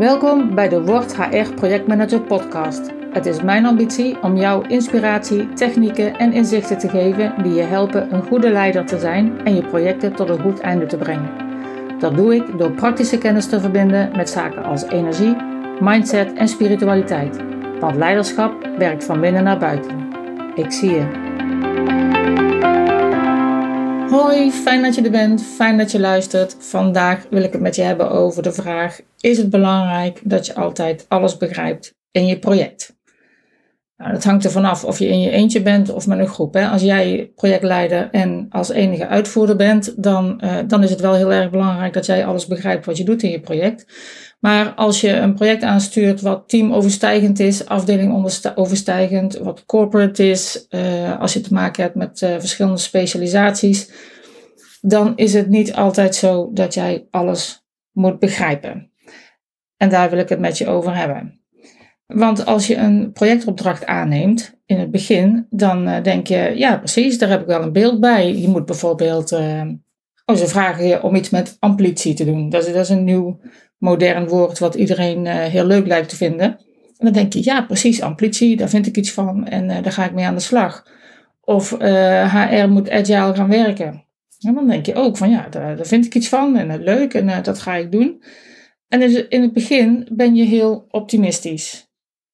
Welkom bij de Word HR Projectmanager podcast. Het is mijn ambitie om jou inspiratie, technieken en inzichten te geven die je helpen een goede leider te zijn en je projecten tot een goed einde te brengen. Dat doe ik door praktische kennis te verbinden met zaken als energie, mindset en spiritualiteit. Want leiderschap werkt van binnen naar buiten. Ik zie je. Hoi, fijn dat je er bent, fijn dat je luistert. Vandaag wil ik het met je hebben over de vraag: is het belangrijk dat je altijd alles begrijpt in je project? Nou, dat hangt er vanaf of je in je eentje bent of met een groep. Hè. Als jij projectleider en als enige uitvoerder bent, dan, uh, dan is het wel heel erg belangrijk dat jij alles begrijpt wat je doet in je project. Maar als je een project aanstuurt wat teamoverstijgend is, afdeling overstijgend, wat corporate is, uh, als je te maken hebt met uh, verschillende specialisaties, dan is het niet altijd zo dat jij alles moet begrijpen. En daar wil ik het met je over hebben. Want als je een projectopdracht aanneemt in het begin, dan uh, denk je, ja precies, daar heb ik wel een beeld bij. Je moet bijvoorbeeld, uh, oh, ze vragen je om iets met amplitie te doen. Dat is, dat is een nieuw modern woord wat iedereen uh, heel leuk lijkt te vinden. En dan denk je, ja precies, amplitie, daar vind ik iets van en daar ga ik mee aan de slag. Of HR moet agile gaan werken. En dan denk je ook van, ja, daar, daar vind ik iets van en leuk en dat ga ik doen. En in het begin ben je heel optimistisch.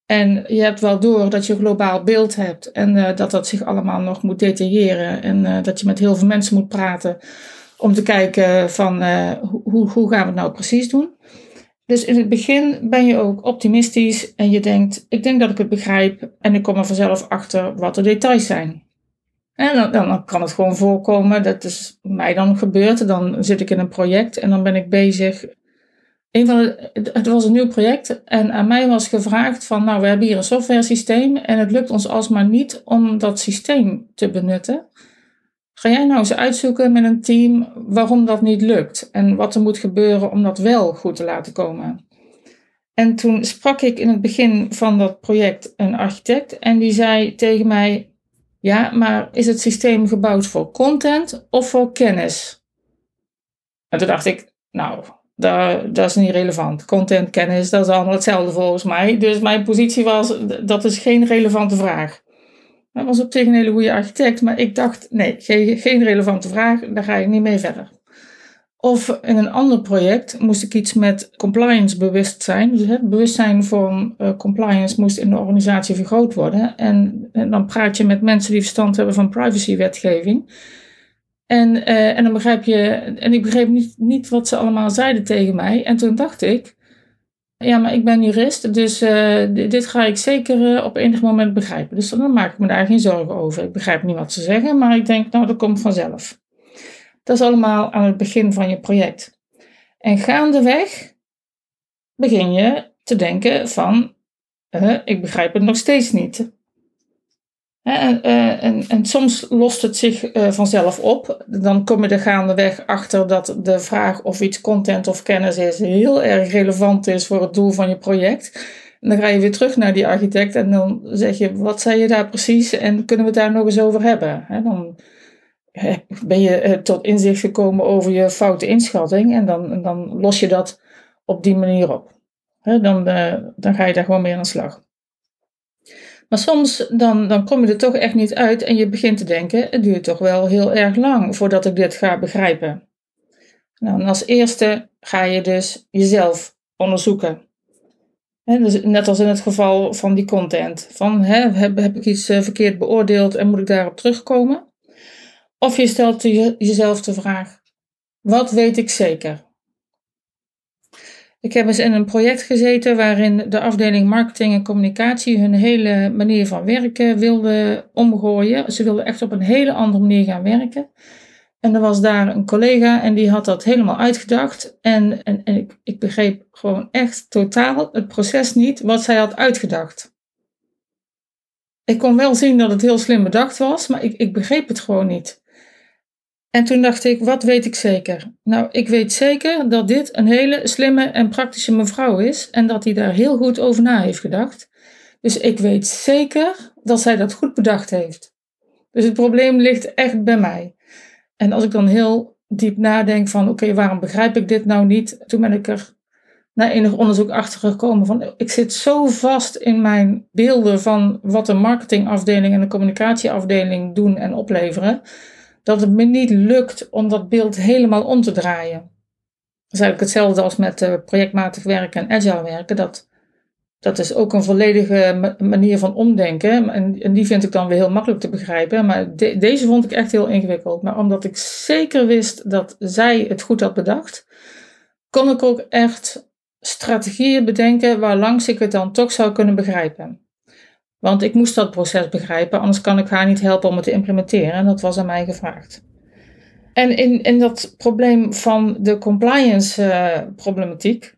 En je hebt wel door dat je een globaal beeld hebt en uh, dat dat zich allemaal nog moet detailleren en uh, dat je met heel veel mensen moet praten om te kijken van uh, hoe, hoe gaan we het nou precies doen. Dus in het begin ben je ook optimistisch en je denkt, ik denk dat ik het begrijp en ik kom er vanzelf achter wat de details zijn. En dan, dan kan het gewoon voorkomen, dat is mij dan gebeurd, dan zit ik in een project en dan ben ik bezig van het was een nieuw project en aan mij was gevraagd van, nou, we hebben hier een software systeem en het lukt ons alsmaar niet om dat systeem te benutten. Ga jij nou eens uitzoeken met een team waarom dat niet lukt en wat er moet gebeuren om dat wel goed te laten komen? En toen sprak ik in het begin van dat project een architect en die zei tegen mij: Ja, maar is het systeem gebouwd voor content of voor kennis? En toen dacht ik: Nou, dat, dat is niet relevant. Content, kennis, dat is allemaal hetzelfde volgens mij. Dus mijn positie was, dat is geen relevante vraag. Dat was op zich een hele goede architect, maar ik dacht, nee, geen, geen relevante vraag, daar ga ik niet mee verder. Of in een ander project moest ik iets met compliance bewustzijn. Dus het bewustzijn voor uh, compliance moest in de organisatie vergroot worden. En, en, dan praat je met mensen die verstand hebben van privacywetgeving. En, uh, en dan begrijp je, en ik begreep niet, niet wat ze allemaal zeiden tegen mij. En toen dacht ik, ja, maar ik ben jurist, dus uh, dit ga ik zeker uh, op enig moment begrijpen. Dus dan maak ik me daar geen zorgen over. Ik begrijp niet wat ze zeggen, maar ik denk, nou, dat komt vanzelf. Dat is allemaal aan het begin van je project. En gaandeweg begin je te denken van, ik begrijp het nog steeds niet. En, eh, en, en, soms lost het zich eh, vanzelf op. Dan kom je er gaandeweg achter dat de vraag of iets content of kennis is heel erg relevant is voor het doel van je project. En dan ga je weer terug naar die architect en dan zeg je, wat zei je daar precies en kunnen we daar nog eens over hebben? dan ben je eh, tot inzicht gekomen over je foute inschatting en dan, dan los je dat op die manier op. dan, dan ga je daar gewoon mee aan de slag. Maar soms dan, dan kom je er toch echt niet uit en je begint te denken, het duurt toch wel heel erg lang voordat ik dit ga begrijpen. Nou, en als eerste ga je dus jezelf onderzoeken. dus net als in het geval van die content. Van, heb, heb ik iets eh, verkeerd beoordeeld en moet ik daarop terugkomen? Of je stelt jezelf de vraag, wat weet ik zeker? Ik heb eens in een project gezeten waarin de afdeling marketing en communicatie hun hele manier van werken wilde omgooien. Ze wilden echt op een hele andere manier gaan werken. En er was daar een collega en die had dat helemaal uitgedacht. En, en, en ik, ik begreep gewoon echt totaal het proces niet wat zij had uitgedacht. Ik kon wel zien dat het heel slim bedacht was, maar ik, ik begreep het gewoon niet. En toen dacht ik, wat weet ik zeker? Nou, ik weet zeker dat dit een hele slimme en praktische mevrouw is en dat hij daar heel goed over na heeft gedacht. Dus ik weet zeker dat zij dat goed bedacht heeft. Dus het probleem ligt echt bij mij. En als ik dan heel diep nadenk van, oké, waarom begrijp ik dit nou niet? Toen ben ik er na enig onderzoek achtergekomen van ik zit zo vast in mijn beelden van wat de marketingafdeling en de communicatieafdeling doen en opleveren, dat het me niet lukt om dat beeld helemaal om te draaien. Dat is eigenlijk hetzelfde als met uh, projectmatig werken en agile werken. Dat, dat is ook een volledige manier van omdenken. En, en, die vind ik dan weer heel makkelijk te begrijpen. Maar deze vond ik echt heel ingewikkeld. Maar omdat ik zeker wist dat zij het goed had bedacht, kon ik ook echt strategieën bedenken waarlangs ik het dan toch zou kunnen begrijpen. Want ik moest dat proces begrijpen, anders kan ik haar niet helpen om het te implementeren. En dat was aan mij gevraagd. En in, in dat probleem van de compliance uh, problematiek,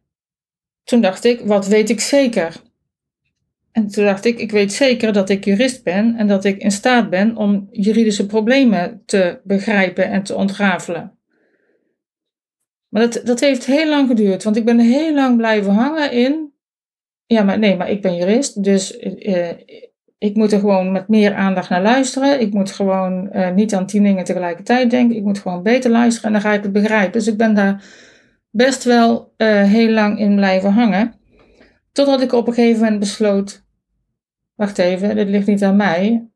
toen dacht ik, wat weet ik zeker? En toen dacht ik, ik weet zeker dat ik jurist ben en dat ik in staat ben om juridische problemen te begrijpen en te ontrafelen. Maar dat, dat heeft heel lang geduurd, want ik ben heel lang blijven hangen in. Ja, maar nee, maar ik ben jurist, dus uh, ik moet er gewoon met meer aandacht naar luisteren. Ik moet gewoon uh, niet aan tien dingen tegelijkertijd denken. Ik moet gewoon beter luisteren en dan ga ik het begrijpen. Dus ik ben daar best wel heel lang in blijven hangen. Totdat ik op een gegeven moment besloot: wacht even, dit ligt niet aan mij.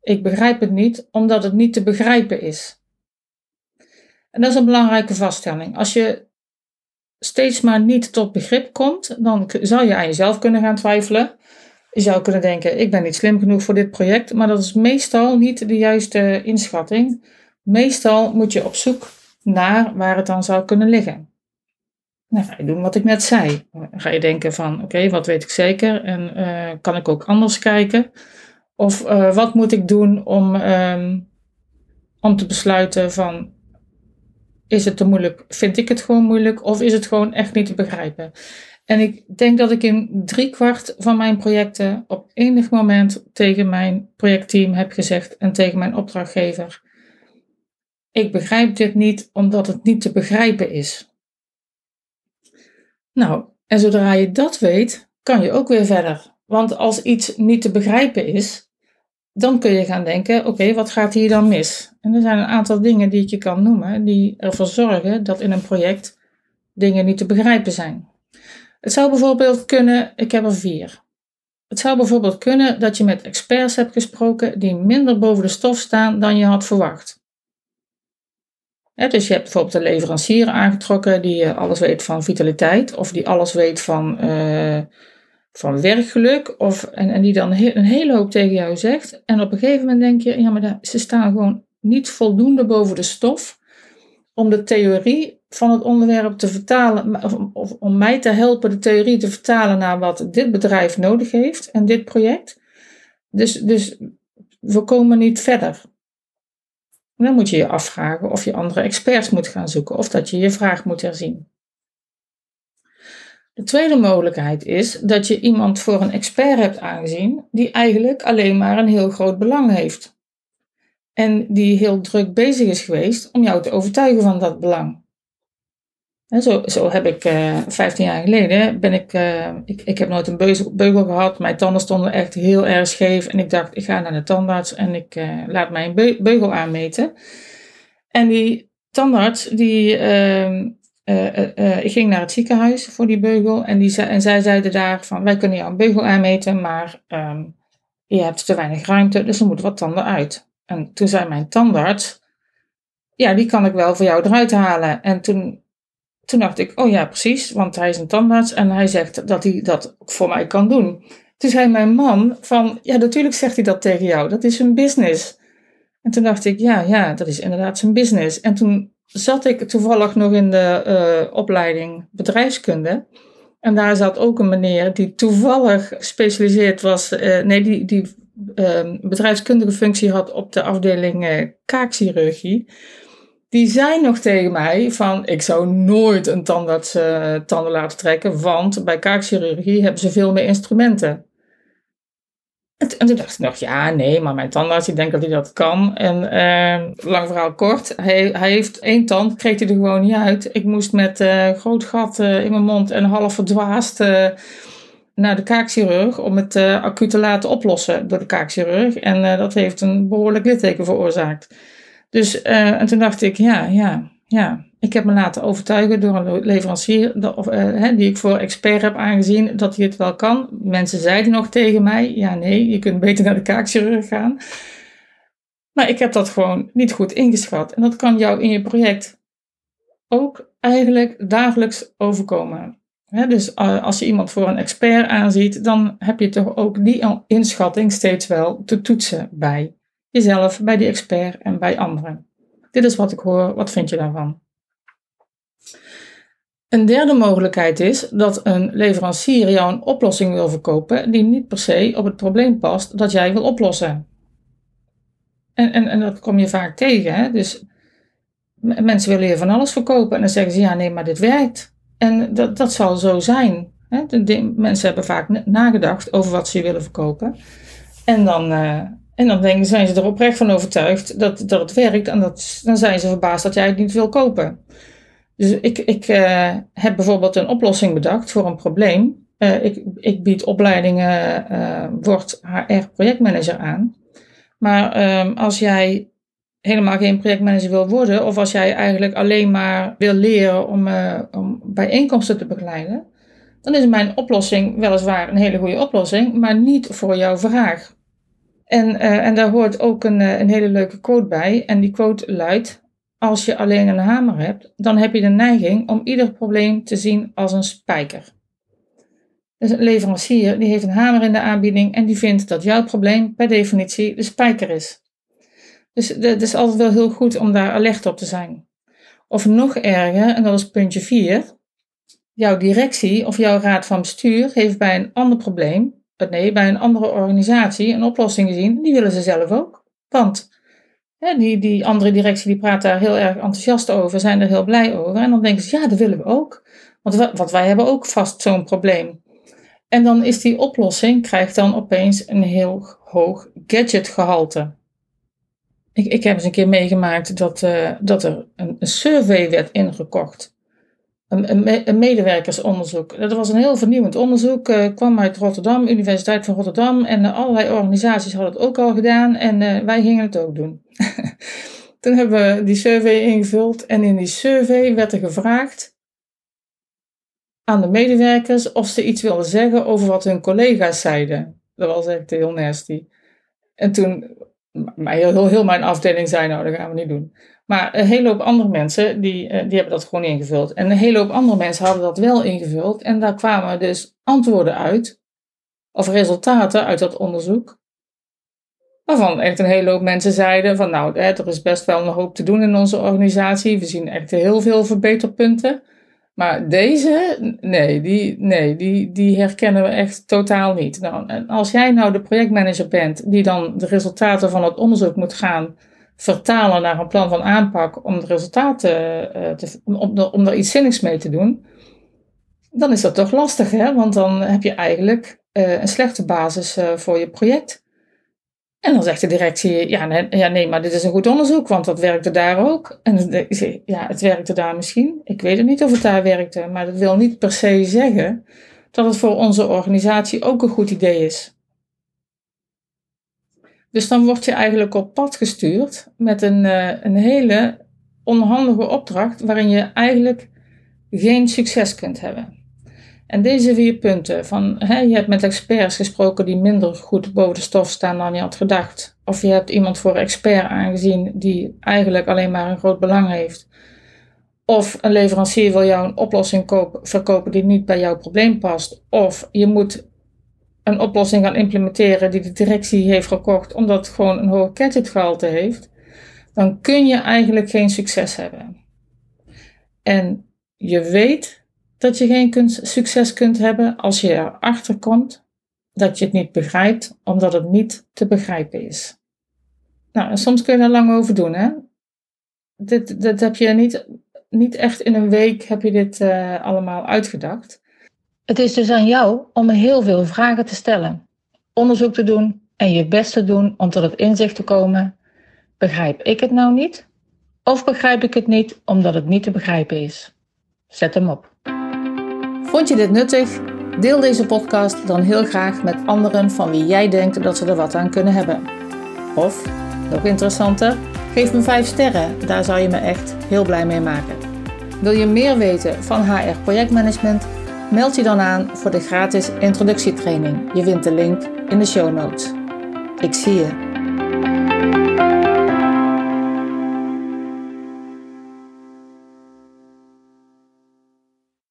Ik begrijp het niet, omdat het niet te begrijpen is. En dat is een belangrijke vaststelling. Als je steeds maar niet tot begrip komt, dan zou je aan jezelf kunnen gaan twijfelen. Je zou kunnen denken, ik ben niet slim genoeg voor dit project, maar dat is meestal niet de juiste inschatting. Meestal moet je op zoek naar waar het dan zou kunnen liggen. Dan ga je doen wat ik net zei. Ga je denken van, oké, wat weet ik zeker en uh, kan ik ook anders kijken? Of uh, wat moet ik doen om, um, om te besluiten van, is het te moeilijk? Vind ik het gewoon moeilijk? Of is het gewoon echt niet te begrijpen? En ik denk dat ik in driekwart van mijn projecten op enig moment tegen mijn projectteam heb gezegd en tegen mijn opdrachtgever: Ik begrijp dit niet omdat het niet te begrijpen is. Nou, en zodra je dat weet, kan je ook weer verder. Want als iets niet te begrijpen is, dan kun je gaan denken: oké, wat gaat hier dan mis? En er zijn een aantal dingen die ik je kan noemen die ervoor zorgen dat in een project dingen niet te begrijpen zijn. Het zou bijvoorbeeld kunnen, ik heb er vier. Het zou bijvoorbeeld kunnen dat je met experts hebt gesproken die minder boven de stof staan dan je had verwacht. dus je hebt bijvoorbeeld een leverancier aangetrokken die eh, alles weet van vitaliteit of die alles weet van, uh, van werkgeluk of, en, en die dan een hele hoop tegen jou zegt. En op een gegeven moment denk je, ja maar ze staan gewoon niet voldoende boven de stof om de theorie van het onderwerp te vertalen, of, om mij te helpen de theorie te vertalen naar wat dit bedrijf nodig heeft en dit project. Dus, dus we komen niet verder. Dan moet je je afvragen of je andere experts moet gaan zoeken of dat je je vraag moet herzien. De tweede mogelijkheid is dat je iemand voor een expert hebt aangezien die eigenlijk alleen maar een heel groot belang heeft. En die heel druk bezig is geweest om jou te overtuigen van dat belang. En zo, zo heb ik uh, eh, 15 jaar geleden, ben ik, uh, ik, ik heb nooit een beugel, beugel, gehad. Mijn tanden stonden echt heel erg scheef. En ik dacht, ik ga naar de tandarts en ik uh, laat mijn beugel aanmeten. En die tandarts, die, ehm, ik ging naar het ziekenhuis voor die beugel. En, die, en zij zeiden daar van, wij kunnen jou een beugel aanmeten, maar um, je hebt te weinig ruimte, dus er moet wat tanden uit. En toen zei mijn tandarts, ja, die kan ik wel voor jou eruit halen. En toen toen dacht ik, oh ja, precies, want hij is een tandarts en hij zegt dat hij dat voor mij kan doen. Toen zei mijn man van, ja, natuurlijk zegt hij dat tegen jou, dat is een business. En toen dacht ik, ja, ja, dat is inderdaad zijn business. En toen zat ik toevallig nog in de uh, opleiding bedrijfskunde. En daar zat ook een meneer die toevallig gespecialiseerd was, uh, nee, die, die uh, bedrijfskundige functie had op de afdeling uh, kaakchirurgie die zei nog tegen mij van ik zou nooit een tandarts tanden laten trekken, want bij kaakchirurgie hebben ze veel meer instrumenten. En, toen dacht ik nog, ja, nee, maar mijn tandarts, ik denk dat hij dat kan. En uh, lang verhaal kort, hij, hij heeft één tand, kreeg hij er gewoon niet uit. Ik moest met uh, groot gat uh, in mijn mond en half verdwaasd naar de kaakchirurg om het acuut te laten oplossen door de kaakchirurg. En dat heeft een behoorlijk litteken veroorzaakt. Dus, en toen dacht ik, ja, ja, ja. Ik heb me laten overtuigen door een leverancier uh, die ik voor expert heb aangezien dat hij het wel kan. Mensen zeiden nog tegen mij: ja, nee, je kunt beter naar de kaakchirurg gaan. Maar ik heb dat gewoon niet goed ingeschat. En dat kan jou in je project ook eigenlijk dagelijks overkomen. dus eh, als je iemand voor een expert aanziet, dan heb je toch ook die inschatting steeds wel te toetsen bij jezelf, bij die expert en bij anderen. Dit is wat ik hoor. Wat vind je daarvan? Een derde mogelijkheid is dat een leverancier jou een oplossing wil verkopen die niet per se op het probleem past dat jij wil oplossen. En, en, en dat kom je vaak tegen. Hè? Dus mensen willen je van alles verkopen en dan zeggen ze ja, nee, maar dit werkt. En dat, dat zal zo zijn. Hè? Mensen hebben vaak nagedacht over wat ze willen verkopen. En dan, uh, en dan denken, zijn ze er oprecht van overtuigd dat, dat het werkt. En dat, dan zijn ze verbaasd dat jij het niet wil kopen. Dus ik, ik uh, heb bijvoorbeeld een oplossing bedacht voor een probleem. Uh, ik, ik bied opleidingen, word HR-projectmanager aan. Maar um, als jij helemaal geen projectmanager wil worden, of als jij eigenlijk alleen maar wil leren om, uh, om bijeenkomsten te begeleiden, dan is mijn oplossing weliswaar een hele goede oplossing, maar niet voor jouw vraag. En, uh, en daar hoort ook een, uh, een hele leuke quote bij. En die quote luidt: Als je alleen een hamer hebt, dan heb je de neiging om ieder probleem te zien als een spijker. Dus een leverancier die heeft een hamer in de aanbieding en die vindt dat jouw probleem per definitie de spijker is. Dus het is altijd wel heel goed om daar alert op te zijn. Of nog erger, en dat is puntje 4. Jouw directie of jouw raad van bestuur heeft bij een ander probleem, nee, bij een andere organisatie een oplossing gezien. Die willen ze zelf ook. Want die, die andere directie die praat daar heel erg enthousiast over, zijn er heel blij over. En dan denken ze, ja, dat willen we ook. Want, want wij hebben ook vast zo'n probleem. En dan is die oplossing, krijgt dan opeens een heel hoog gadgetgehalte. Ik, ik heb eens een keer meegemaakt dat, uh, dat er een, een, survey werd ingekocht. Een, een, medewerkersonderzoek. Dat was een heel vernieuwend onderzoek. Uh, kwam uit Rotterdam, Universiteit van Rotterdam. En allerlei organisaties hadden het ook al gedaan. En wij gingen het ook doen. Toen hebben we die survey ingevuld. En in die survey werd er gevraagd aan de medewerkers of ze iets wilden zeggen over wat hun collega's zeiden. Dat was echt heel nasty. En toen, heel, heel, heel mijn afdeling zei, nou, dat gaan we niet doen. Maar een hele hoop andere mensen, die, eh, die hebben dat gewoon ingevuld. En een hele hoop andere mensen hadden dat wel ingevuld. En daar kwamen dus antwoorden uit, of resultaten uit dat onderzoek. Waarvan echt een hele hoop mensen zeiden van, nou, er is best wel een hoop te doen in onze organisatie. We zien echt heel veel verbeterpunten. Maar deze, nee, die, nee die, die herkennen we echt totaal niet. Nou, en als jij nou de projectmanager bent die dan de resultaten van het onderzoek moet gaan vertalen naar een plan van aanpak om de resultaten uh, te, om, iets zinnigs mee te doen, dan is dat toch lastig, hè? Want dan heb je eigenlijk uh, een slechte basis uh, voor je project. En dan zegt de directie, ja nee, maar dit is een goed onderzoek, want dat werkte daar ook. En ja, het werkte daar misschien. Ik weet het niet of het daar werkte, maar dat wil niet per se zeggen dat het voor onze organisatie ook een goed idee is. Dus dan word je eigenlijk op pad gestuurd met een, eh, een hele onhandige opdracht waarin je eigenlijk geen succes kunt hebben. En deze vier punten, van, hè, je hebt met experts gesproken die minder goed boven de stof staan dan je had gedacht. Of je hebt iemand voor expert aangezien die eigenlijk alleen maar een groot belang heeft. Of een leverancier wil jou een oplossing kopen, verkopen die niet bij jouw probleem past. Of je moet een oplossing gaan implementeren die de directie heeft gekocht omdat het gewoon een hoog gadgetgehalte heeft. Dan kun je eigenlijk geen succes hebben. En je weet dat je geen succes kunt hebben als je erachter komt dat je het niet begrijpt, omdat het niet te begrijpen is. Nou, en soms kun je er lang over doen, hè? Dit, dit heb je niet, niet echt in een week heb je dit uh, allemaal uitgedacht. Het is dus aan jou om heel veel vragen te stellen, onderzoek te doen en je best te doen om tot het inzicht te komen: begrijp ik het nou niet? Of begrijp ik het niet omdat het niet te begrijpen is? Zet hem op. Vond je dit nuttig? Deel deze podcast dan heel graag met anderen van wie jij denkt dat ze er wat aan kunnen hebben. Of, nog interessanter, geef me 5 sterren, daar zou je me echt heel blij mee maken. Wil je meer weten van HR projectmanagement? Meld je dan aan voor de gratis introductietraining. Je vindt de link in de show notes. Ik zie je.